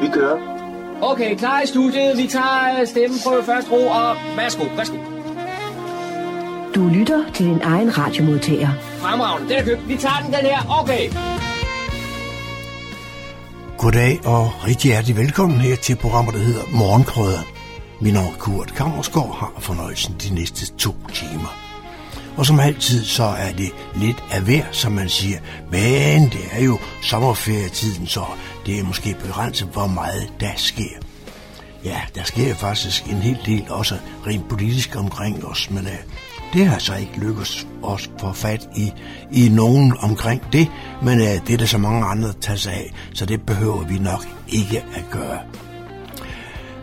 Vi kører. Okay, klar i studiet. Vi tager stemmeprøve først ro, og værsgo, værsgo. Du lytter til din egen radiomodtager. Fremragende, den er købt. Vi tager den, den her. Okay. Goddag og rigtig hjertelig velkommen her til programmet, der hedder Morgenkrøder. Min navn er Kurt Kammersgaard har fornøjelsen de næste to timer. Og som altid, så er det lidt af hver, som man siger. Men det er jo sommerferietiden, så det er måske begrænset, hvor meget der sker. Ja, der sker faktisk en hel del også rent politisk omkring os, men uh, det har så ikke lykkes os for få fat i, i nogen omkring det, men uh, det er der så mange andre, der tager sig af, så det behøver vi nok ikke at gøre.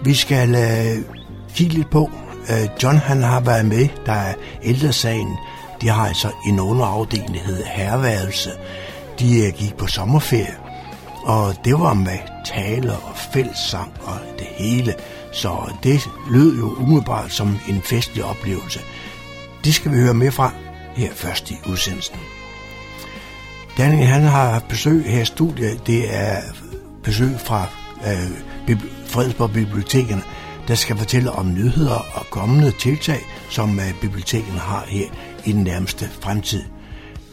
Vi skal uh, kigge lidt på, Øh, John han har været med, der er ældresagen, de har altså en underafdeling, der hedder Herværelse. De øh, gik på sommerferie, og det var med taler og fællessang og det hele, så det lød jo umiddelbart som en festlig oplevelse. Det skal vi høre mere fra her først i udsendelsen. Danning han har haft besøg her i studiet. Det er besøg fra øh, Fredensborg Bibliotekerne, der skal fortælle om nyheder og kommende tiltag, som øh, biblioteket bibliotekerne har her i den nærmeste fremtid.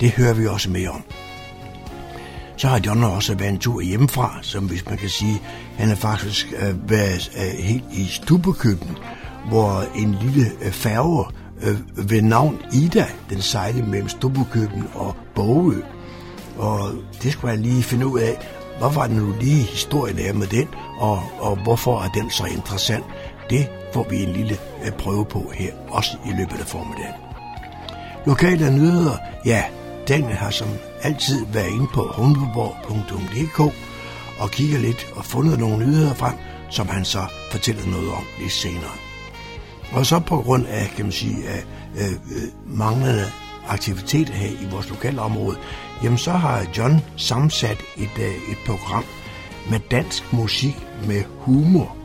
Det hører vi også mere om. Så har John også været en tur hjemmefra, som hvis man kan sige, han har faktisk øh, været øh, helt i Stubekøben, hvor en lille øh, færge øh, ved navn Ida, den sejlede mellem Stubekøben og Bogø. Og det skulle jeg lige finde ud af, hvad var det nu lige historien er med den, og, og hvorfor er den så interessant. Det får vi en lille øh, prøve på her, også i løbet af formiddagen. Lokale nyheder, ja, den har som altid været inde på humleborg.dk og kigger lidt og fundet nogle nyheder frem, som han så fortæller noget om lidt senere. Og så på grund af, kan man sige, af, øh, øh manglende aktivitet her i vores lokale område, jamen så har John sammensat et, øh, et program med dansk musik med humor.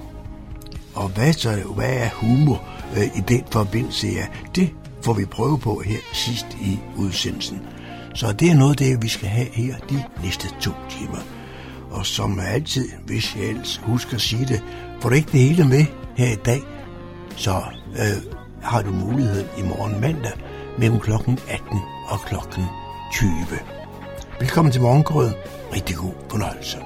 Og hvad, så, hvad er humor øh, i den forbindelse? Ja, det får vi prøve på her sidst i udsendelsen. Så det er noget af det, vi skal have her de næste to timer. Og som altid, hvis jeg ellers husker at sige det, får du ikke det hele med her i dag, så øh, har du mulighed i morgen mandag mellem klokken 18 og klokken 20. Velkommen til Morgengrøden. Rigtig god fornøjelse.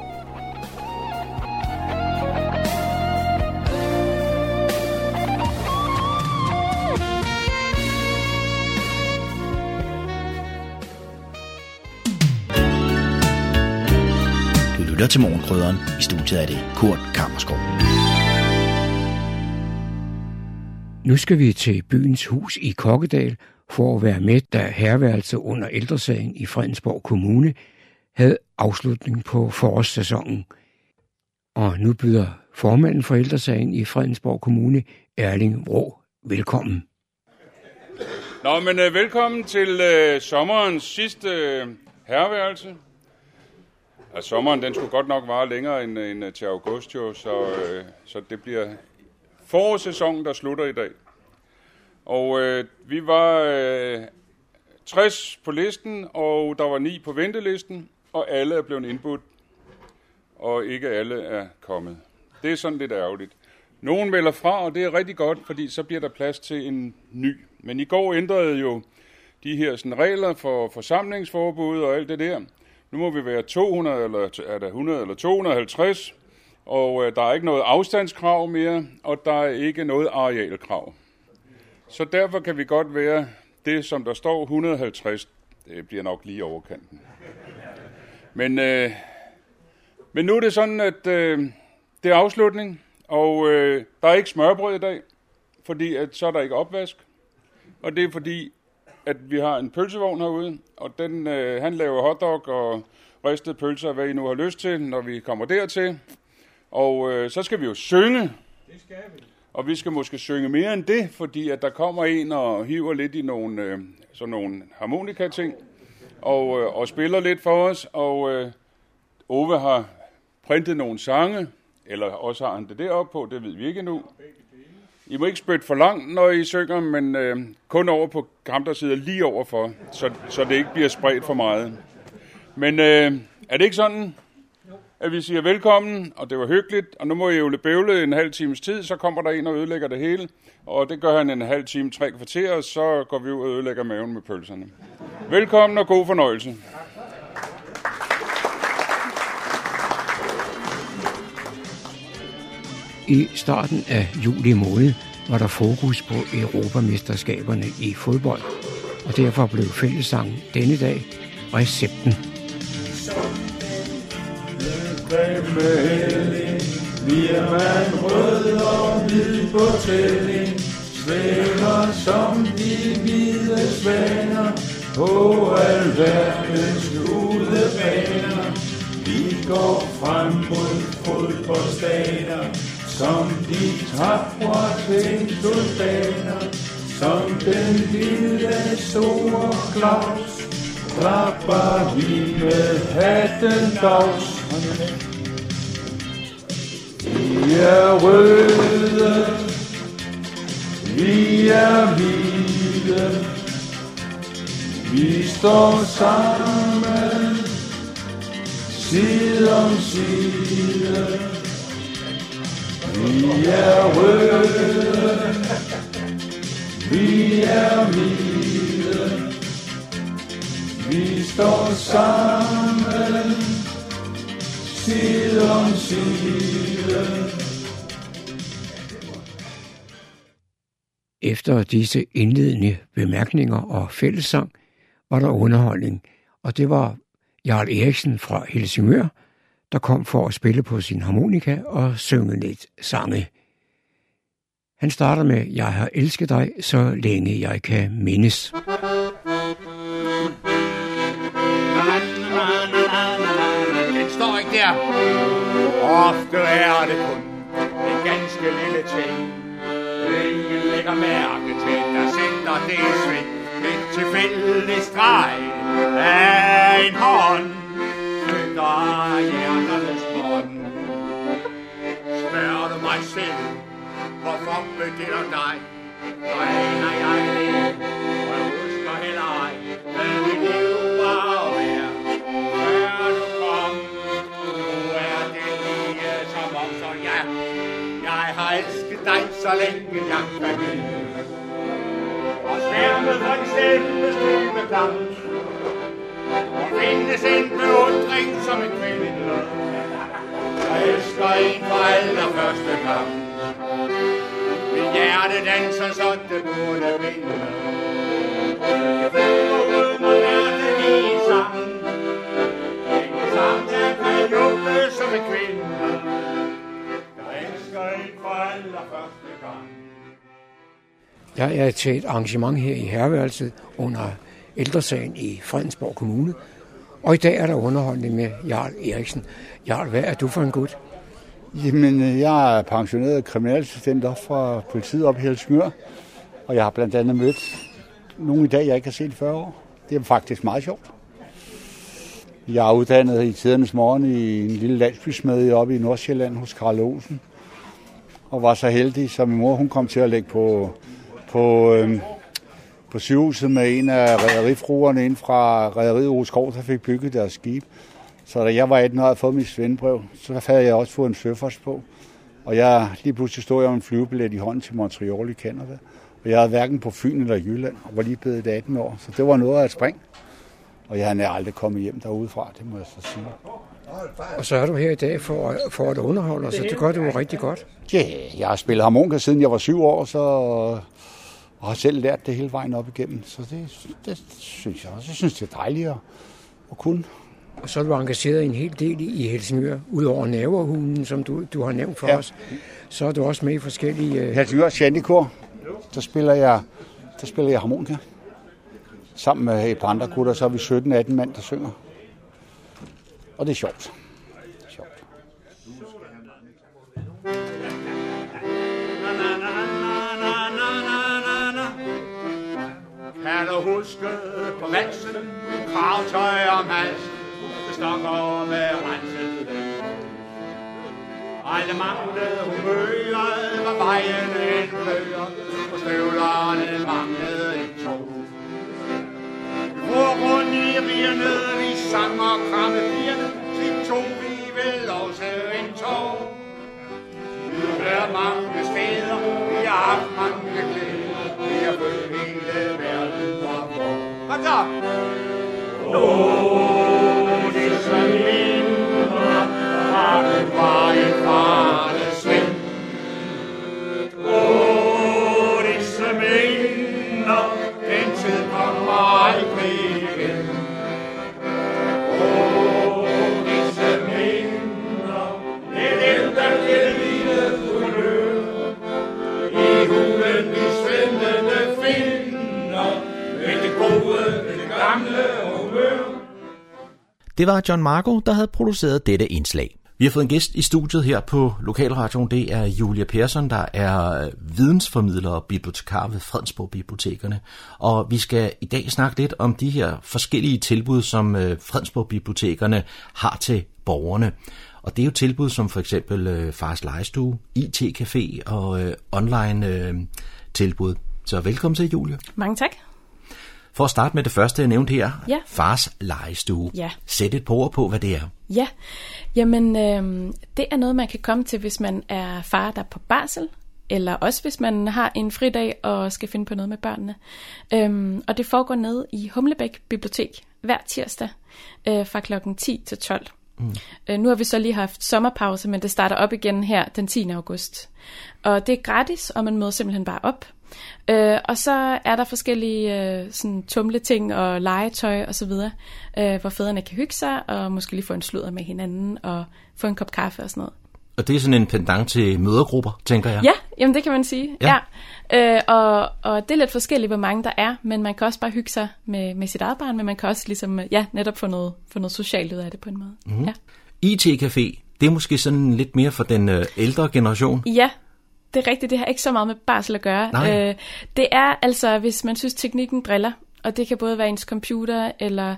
lytter til Morgenkrydderen. I studiet er det Kurt Kammerskov. Nu skal vi til byens hus i Kokkedal for at være med, da herværelse under ældresagen i Fredensborg Kommune havde afslutning på forårssæsonen. Og nu byder formanden for ældresagen i Fredensborg Kommune, Erling Rå, velkommen. Nå, men øh, velkommen til øh, sommerens sidste øh, herværelse. Ja, sommeren den skulle godt nok vare længere end, øh, end øh, til august, jo, så, øh, så det bliver forårssæsonen, der slutter i dag. Og øh, vi var øh, 60 på listen, og der var 9 på ventelisten, og alle er blevet indbudt, og ikke alle er kommet. Det er sådan lidt ærgerligt. Nogen melder fra, og det er rigtig godt, fordi så bliver der plads til en ny. Men i går ændrede jo de her sådan, regler for forsamlingsforbud og alt det der, nu må vi være 200, eller er der 100 eller 250, og øh, der er ikke noget afstandskrav mere, og der er ikke noget arealkrav. Så derfor kan vi godt være det, som der står 150. Det bliver nok lige overkanten. Men, øh, men nu er det sådan, at øh, det er afslutning, og øh, der er ikke smørbrød i dag, fordi at, så er der ikke opvask. Og det er fordi, at vi har en pølsevogn herude, og den, øh, han laver hotdog og ristede pølser, hvad I nu har lyst til, når vi kommer dertil. Og øh, så skal vi jo synge. Det skal vi. Og vi skal måske synge mere end det, fordi at der kommer en og hiver lidt i nogle, øh, sådan nogle harmonika-ting, og, øh, og spiller lidt for os. Og øh, Ove har printet nogle sange, eller også har han det deroppe på, det ved vi ikke endnu. I må ikke spytte for langt, når I synger, men øh, kun over på kamp, der sidder lige overfor, så, så det ikke bliver spredt for meget. Men øh, er det ikke sådan? At vi siger velkommen, og det var hyggeligt, og nu må I jo bøvle en halv times tid, så kommer der en og ødelægger det hele, og det gør han en halv time, tre kvarter, og så går vi ud og ødelægger maven med pølserne. Velkommen og god fornøjelse. I starten af juli måned var der fokus på Europamesterskaberne i fodbold, og derfor blev fællessangen denne dag recepten. Vi er man rød og hvid på tælling, svæver som de hvide svaner på alverdens udebaner. Vi går frem mod fodboldstater, som de tabre til soldater, som den lille store Claus, klapper vi med hatten dags. Vi er røde, vi er hvide, vi står sammen, side om side. Vi er røde, vi er hvide, vi står sammen, side om side. Efter disse indledende bemærkninger og fællessang var der underholdning, og det var Jarl Eriksen fra Helsingør, der kom for at spille på sin harmonika og synge lidt sange. Han starter med, Jeg har elsket dig, så længe jeg kan mindes. Ofte er det kun en ganske lille ting. Ingen lægger mærke til, der sætter det i sving. Et tilfældig streg af en hånd flytter hjerternes bånd. Spørger du mig selv, hvorfor beginder dig? Så aner jeg det, og jeg husker heller ej, hvad mit liv så længe jeg kan mindes. Og sværmet for de stemmes dybe klang. Og findes en beundring som en kvinde. Jeg elsker en for allerførste gang. Min hjerte danser, så det burde vinde. Jeg føler rød mig hjertet i sang. En sang, der kan juble som en kvinde. For allerførste gang. Jeg er til et arrangement her i herværelset under ældresagen i Fredensborg Kommune, og i dag er der underholdning med Jarl Eriksen. Jarl, hvad er du for en gut? Jamen, jeg er pensioneret kriminalassistent op fra politiet op i Helsingør, og jeg har blandt andet mødt nogle i dag, jeg ikke har set i 40 år. Det er faktisk meget sjovt. Jeg er uddannet i tidernes morgen i en lille landsbysmede oppe i Nordsjælland hos Karl Olsen, og var så heldig, så min mor hun kom til at lægge på, på, øh, på sygehuset med en af rædderifruerne ind fra rædderiet Oskov, der fik bygget deres skib. Så da jeg var 18 år og havde fået mit svendebrev, så havde jeg også fået en søfors på. Og jeg lige pludselig stod jeg med en flyvebillet i hånden til Montreal i Canada. Og jeg havde hverken på Fyn eller Jylland, og var lige blevet 18 år. Så det var noget af et spring. Og jeg havde aldrig kommet hjem derudefra, det må jeg så sige. Og så er du her i dag for, for at underholde os, og det gør du jo rigtig godt. Ja, jeg har spillet harmonika siden jeg var syv år, så og har selv lært det hele vejen op igennem. Så det, det synes jeg også. Jeg synes, det er dejligt at, at kunne. Og så er du engageret en hel del i Helsingør, udover naverhulen, som du, du har nævnt for Ja. os. Så er du også med i forskellige... Øh, Helsingør Shandikor, der spiller jeg, der spiller jeg harmonika. Sammen med et par andre gutter, så er vi 17-18 mand, der synger. Og det er sjovt. Det er sjovt. Kan du huske på valsen, kravtøj om halsen, det stokker med renset Alle manglede humøret, var vejen en bløder, og støvlerne manglede en tog og rundt i rigerne, vi sang og kramme pigerne, til tog vi vel Det var John Marco, der havde produceret dette indslag. Vi har fået en gæst i studiet her på Lokalradioen. Det er Julia Persson, der er vidensformidler og bibliotekar ved Fredensborg Bibliotekerne. Og vi skal i dag snakke lidt om de her forskellige tilbud, som øh, Fredensborg Bibliotekerne har til borgerne. Og det er jo tilbud som for eksempel øh, Fars Lejestue, IT-café og øh, online øh, tilbud. Så velkommen til, Julia. Mange tak. For at starte med det første, jeg nævnte her. Ja. Fars Lejestue. Ja. Sæt et par ord på, hvad det er. Ja, jamen øh, det er noget, man kan komme til, hvis man er far, der er på barsel, eller også hvis man har en fridag og skal finde på noget med børnene. Øhm, og det foregår nede i Humlebæk Bibliotek hver tirsdag øh, fra klokken 10 til 12. Mm. Øh, nu har vi så lige haft sommerpause, men det starter op igen her den 10. august. Og det er gratis, og man møder simpelthen bare op. Øh, og så er der forskellige øh, sådan tumleting og legetøj og så videre, øh, hvor fædrene kan hygge sig og måske lige få en sludder med hinanden og få en kop kaffe og sådan noget. Og det er sådan en pendant til mødergrupper, tænker jeg. Ja, jamen det kan man sige. Ja. Ja. Øh, og, og det er lidt forskelligt, hvor mange der er, men man kan også bare hygge sig med, med sit eget barn, men man kan også ligesom, ja, netop få noget, få noget socialt ud af det på en måde. Mm. Ja. IT-café, det er måske sådan lidt mere for den øh, ældre generation. ja, det er rigtigt. Det har ikke så meget med barsel at gøre. Nej. Øh, det er altså, hvis man synes, teknikken driller, og det kan både være ens computer eller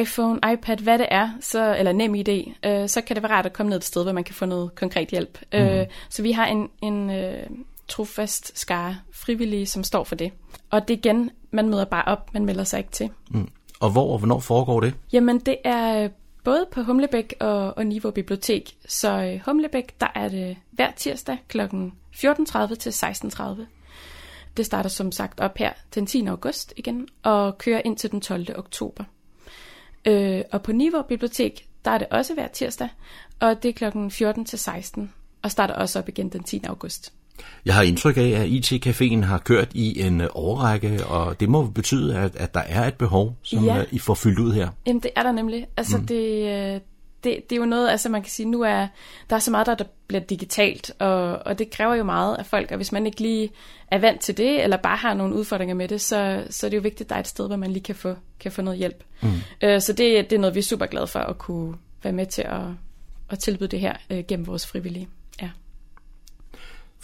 iPhone, iPad, hvad det er, så, eller nem idé, øh, så kan det være rart at komme ned et sted, hvor man kan få noget konkret hjælp. Mm. Øh, så vi har en, en øh, trofast skare frivillige, som står for det. Og det igen, man møder bare op, man melder sig ikke til. Mm. Og hvor og hvornår foregår det? Jamen, det er både på Humlebæk og, og Niveau Bibliotek. Så øh, Humlebæk, der er det hver tirsdag kl. 14.30 til 16.30. Det starter som sagt op her den 10. august igen, og kører ind til den 12. oktober. Øh, og på Niveau Bibliotek, der er det også hver tirsdag, og det er kl. 14 til 16, og starter også op igen den 10. august. Jeg har indtryk af, at IT-caféen har kørt i en øh, årrække, og det må betyde, at, at der er et behov, som Ja. ja. I får fyldt ud her. Jamen, det er der nemlig. Altså, mm. det, øh, det, det er jo noget, altså man kan sige, nu er der er så meget, der, der bliver digitalt, og, og det kræver jo meget af folk, og hvis man ikke lige er vant til det, eller bare har nogle udfordringer med det, så, så er det jo vigtigt, at der er et sted, hvor man lige kan få, kan få noget hjælp. Mm. Øh, så det, det er noget, vi er super glade for at kunne være med til at, at tilbyde det her øh, gennem vores frivillige. Ja.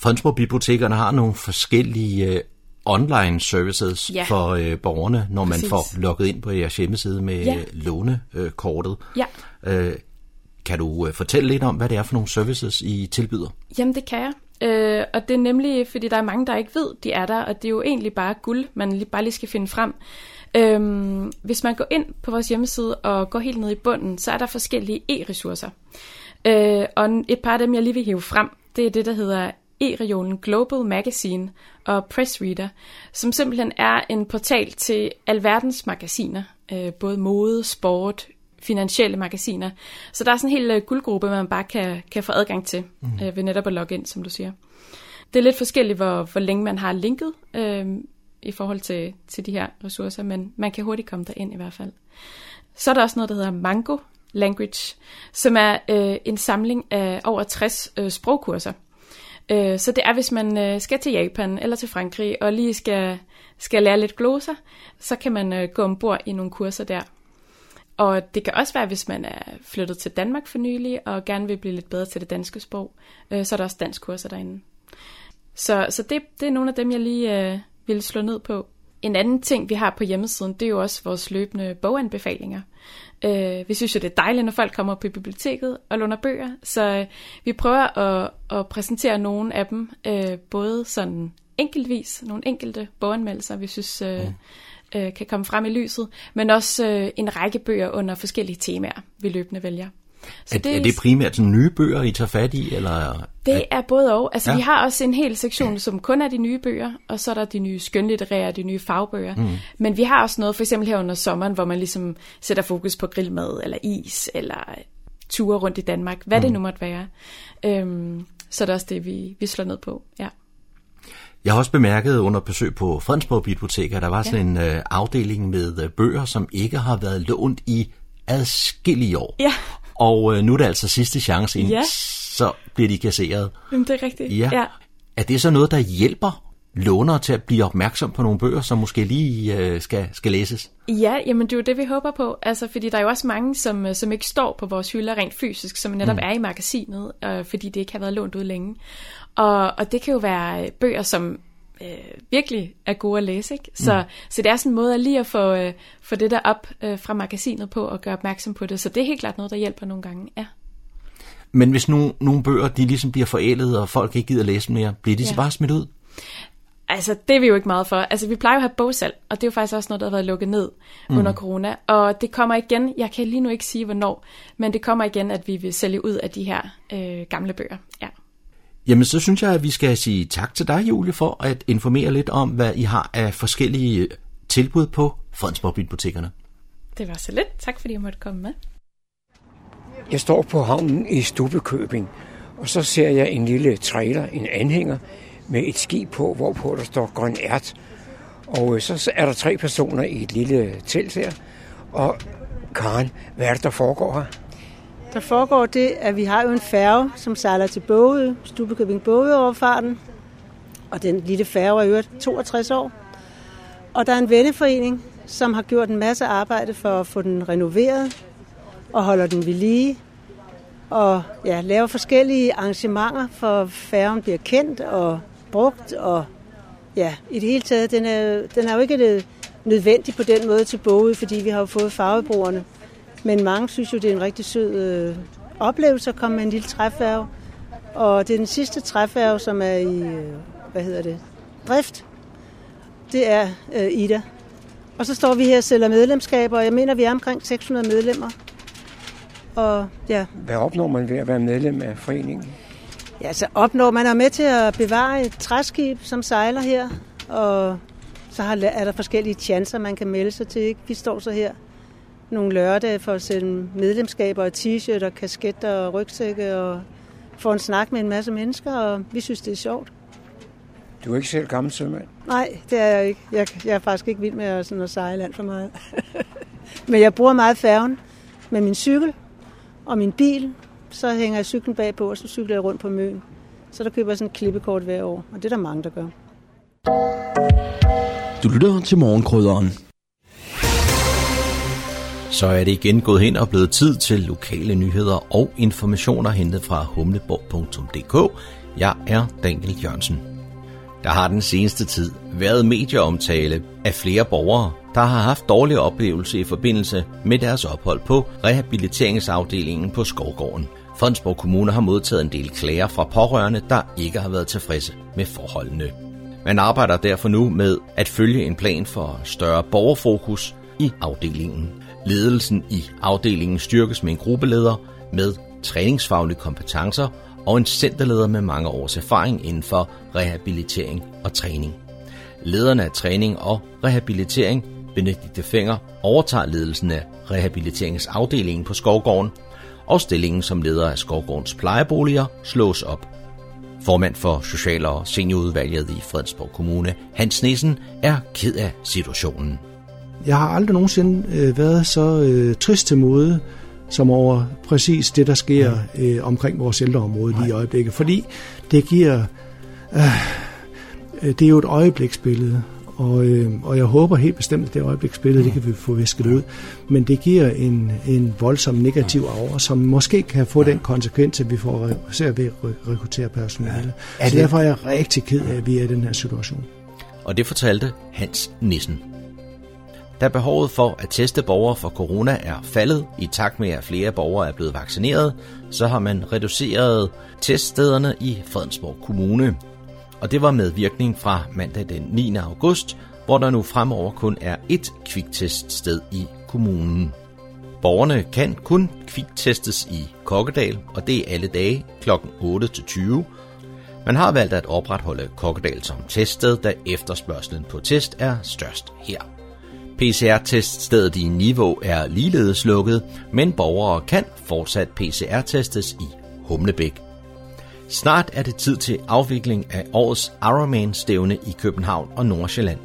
Fredensborg Bibliotekerne har nogle forskellige øh, online services Ja. for øh, borgerne, når man Præcis. får logget ind på jeres hjemmeside med Ja. ja. lånekortet. Ja. Øh, kan du øh, fortælle lidt om, hvad det er for nogle services, I tilbyder? Jamen, det kan jeg. Øh, og det er nemlig, fordi der er mange, der ikke ved, de er der, og det er jo egentlig bare guld, man lige, bare lige skal finde frem. Øhm, hvis man går ind på vores hjemmeside og går helt ned i bunden, så er der forskellige e-ressourcer. Øh, og et par af dem, jeg lige vil hive frem, det er det, der hedder e-regionen Global Magazine og Press Reader, som simpelthen er en portal til alverdens magasiner, øh, både mode, sport, finansielle magasiner. Så der er sådan en hel øh, guldgruppe, man bare kan, kan få adgang til mm. øh, ved netop at logge ind, som du siger. Det er lidt forskelligt, hvor, hvor længe man har linket øh, i forhold til, til de her ressourcer, men man kan hurtigt komme derind i hvert fald. Så er der også noget, der hedder Mango Language, som er øh, en samling af over 60 øh, sprogkurser. Øh, så det er, hvis man øh, skal til Japan eller til Frankrig og lige skal, skal lære lidt gloser, så kan man øh, gå ombord i nogle kurser der. Og det kan også være, hvis man er flyttet til Danmark for nylig og gerne vil blive lidt bedre til det danske sprog, øh, så er der også danskkurser derinde. Så, så det, det er nogle af dem, jeg lige øh, vil slå ned på. En anden ting, vi har på hjemmesiden, det er jo også vores løbende boganbefalinger. Øh, vi synes jo, det er dejligt, når folk kommer på biblioteket og låner bøger, så øh, vi prøver at, at præsentere nogle af dem, øh, både sådan enkeltvis, nogle enkelte boganmeldelser, vi synes øh, øh, kan komme frem i lyset, men også øh, en række bøger under forskellige temaer, vi løbende vælger. Så er, det, er det primært sådan nye bøger, I tager fat i? Eller? Det er både og. Altså, ja. vi har også en hel sektion, som kun er de nye bøger, og så er der de nye skønlitterære, de nye fagbøger. Mm. Men vi har også noget, for eksempel her under sommeren, hvor man ligesom sætter fokus på grillmad, eller is, eller ture rundt i Danmark, hvad mm. det nu måtte være. Øhm, så er det også det, vi, vi slår ned på, ja. Jeg har også bemærket under besøg på Fredensborg Bibliotek, at der var sådan ja. en uh, afdeling med uh, bøger, som ikke har været lånt i adskillige år. Ja. Og uh, nu er det altså sidste chance, inden ja. så bliver de kasseret. Jamen, det er rigtigt. Ja. ja. Er det så noget, der hjælper lånere til at blive opmærksom på nogle bøger, som måske lige øh, skal, skal læses? Ja, jamen det er jo det, vi håber på. Altså, fordi der er jo også mange, som, øh, som ikke står på vores hylder rent fysisk, som netop mm. er i magasinet, øh, fordi det ikke har været lånt ud længe. Og, og det kan jo være bøger, som øh, virkelig er gode at læse. Ikke? Så, mm. så det er sådan en måde at lige at få, øh, få det der op øh, fra magasinet på og gøre opmærksom på det. Så det er helt klart noget, der hjælper nogle gange. Ja. Men hvis nogle, nogle bøger de ligesom bliver forældet, og folk ikke gider læse mere, bliver de ja. så bare smidt ud? Altså, det er vi jo ikke meget for. Altså, vi plejer jo at have bogsalg, og det er jo faktisk også noget, der har været lukket ned mm. under corona. Og det kommer igen, jeg kan lige nu ikke sige, hvornår, men det kommer igen, at vi vil sælge ud af de her øh, gamle bøger. Ja. Jamen, så synes jeg, at vi skal sige tak til dig, Julie, for at informere lidt om, hvad I har af forskellige tilbud på Fredensborg Bibliotekerne. Det var så lidt. Tak, fordi jeg måtte komme med. Jeg står på havnen i Stubekøbing, og så ser jeg en lille trailer, en anhænger, med et skib på, hvorpå der står grøn ært. Og øh, så er der tre personer i et lille telt her. Og Karen, hvad er det, der foregår her? Der foregår det, at vi har jo en færge, som sejler til Bogø, Stubekøbing Bogø overfarten. Og den lille færge er jo 62 år. Og der er en venneforening, som har gjort en masse arbejde for at få den renoveret og holder den ved lige. Og ja, laver forskellige arrangementer, for færgen bliver kendt og brugt. Og ja, i det hele taget, den er, den er jo ikke nødvendig på den måde til Bogø, fordi vi har jo fået farvebrugerne. Men mange synes jo, det er en rigtig sød øh, oplevelse at komme med en lille træfærge. Og det er den sidste træfærge, som er i, øh, hvad hedder det, drift. Det er øh, Ida. Og så står vi her og sælger medlemskaber, og jeg mener, vi er omkring 600 medlemmer. Og, ja. Hvad opnår man ved at være medlem af foreningen? Ja, så opnår man er med til at bevare et træskib, som sejler her, og så er der forskellige chancer, man kan melde sig til. Ikke? Vi står så her nogle lørdage for at sende medlemskaber og t-shirt og kasketter og rygsække og få en snak med en masse mennesker, og vi synes, det er sjovt. Du er ikke selv gammel sømand? Nej, det er jeg ikke. Jeg, jeg er faktisk ikke vild med at, sådan at sejle alt for meget. Men jeg bruger meget færgen med min cykel og min bil. Så hænger jeg cyklen bagpå, og så cykler jeg rundt på møen. Så der køber jeg sådan et klippekort hver år, og det er der mange, der gør. Du lytter til morgenkrydderen så er det igen gået hen og blevet tid til lokale nyheder og informationer hentet fra humleborg.dk. Jeg er Daniel Jørgensen. Der har den seneste tid været medieomtale af flere borgere, der har haft dårlige oplevelser i forbindelse med deres ophold på rehabiliteringsafdelingen på Skovgården. Fredensborg Kommune har modtaget en del klager fra pårørende, der ikke har været tilfredse med forholdene. Man arbejder derfor nu med at følge en plan for større borgerfokus i afdelingen. Ledelsen i afdelingen styrkes med en gruppeleder med træningsfaglige kompetencer og en centerleder med mange års erfaring inden for rehabilitering og træning. Lederne af træning og rehabilitering, Benedikte Finger, overtager ledelsen af rehabiliteringsafdelingen på Skovgården, og stillingen som leder af Skovgårdens plejeboliger slås op. Formand for Social- og Seniorudvalget i Fredensborg Kommune, Hans Nissen, er ked af situationen. Jeg har aldrig nogensinde øh, været så øh, trist til mode, som over præcis det, der sker øh, omkring vores ældreområde lige i øjeblikket. Fordi det giver... Øh, øh, det er jo et øjebliksbillede, og, øh, og jeg håber helt bestemt, at det øjebliksbillede, det kan vi få visket ud. Men det giver en, en voldsom negativ aura, som måske kan få den konsekvens, at vi får ser ved at rekruttere personale. Så derfor er jeg rigtig ked af, at vi er i den her situation. Og det fortalte Hans Nissen. Da behovet for at teste borgere for corona er faldet i takt med, at flere borgere er blevet vaccineret, så har man reduceret teststederne i Fredensborg Kommune. Og det var med virkning fra mandag den 9. august, hvor der nu fremover kun er ét kvikteststed i kommunen. Borgerne kan kun kviktestes i Kokkedal, og det er alle dage kl. 8-20. Man har valgt at opretholde Kokkedal som teststed, da efterspørgselen på test er størst her. PCR-teststedet i Niveau er ligeledes lukket, men borgere kan fortsat PCR-testes i Humlebæk. Snart er det tid til afvikling af årets Ironman-stævne i København og Nordsjælland.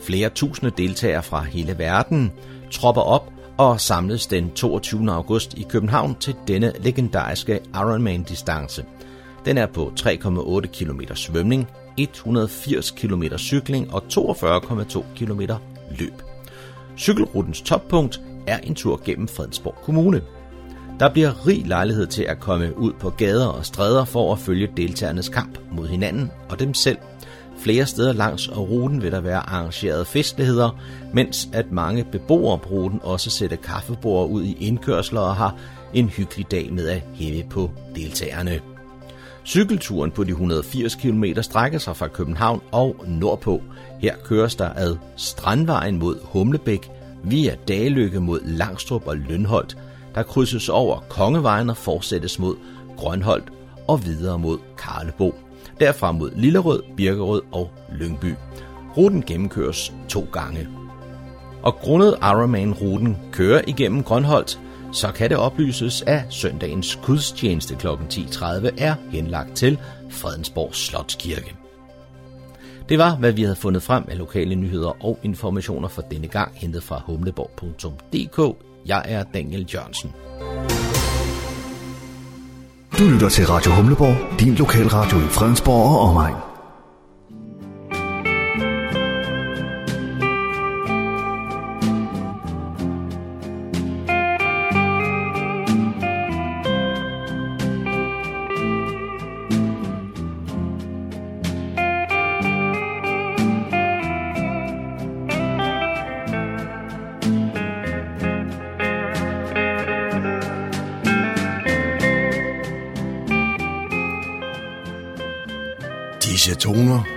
Flere tusinde deltagere fra hele verden tropper op og samles den 22. august i København til denne legendariske Ironman-distance. Den er på 3,8 km svømning, 180 km cykling og 42,2 km løb. Cykelrutens toppunkt er en tur gennem Fredensborg Kommune. Der bliver rig lejlighed til at komme ud på gader og stræder for at følge deltagernes kamp mod hinanden og dem selv. Flere steder langs ruten vil der være arrangeret festligheder, mens at mange beboere på ruten også sætter kaffebord ud i indkørsler og har en hyggelig dag med at hæve på deltagerne. Cykelturen på de 180 km strækker sig fra København og nordpå. Her køres der ad Strandvejen mod Humlebæk, via Daløkke mod Langstrup og Lønholdt, der krydses over Kongevejen og fortsættes mod Grønholdt og videre mod Karlebo. Derfra mod Lillerød, Birkerød og Lyngby. Ruten gennemkøres to gange. Og grundet Ironman-ruten kører igennem Grønholdt, så kan det oplyses, at søndagens gudstjeneste kl. 10.30 er henlagt til Fredensborg Slotskirke. Det var, hvad vi havde fundet frem af lokale nyheder og informationer for denne gang, hentet fra humleborg.dk. Jeg er Daniel Jørgensen. Du lytter til Radio Humleborg, din lokalradio i Fredensborg og omegn.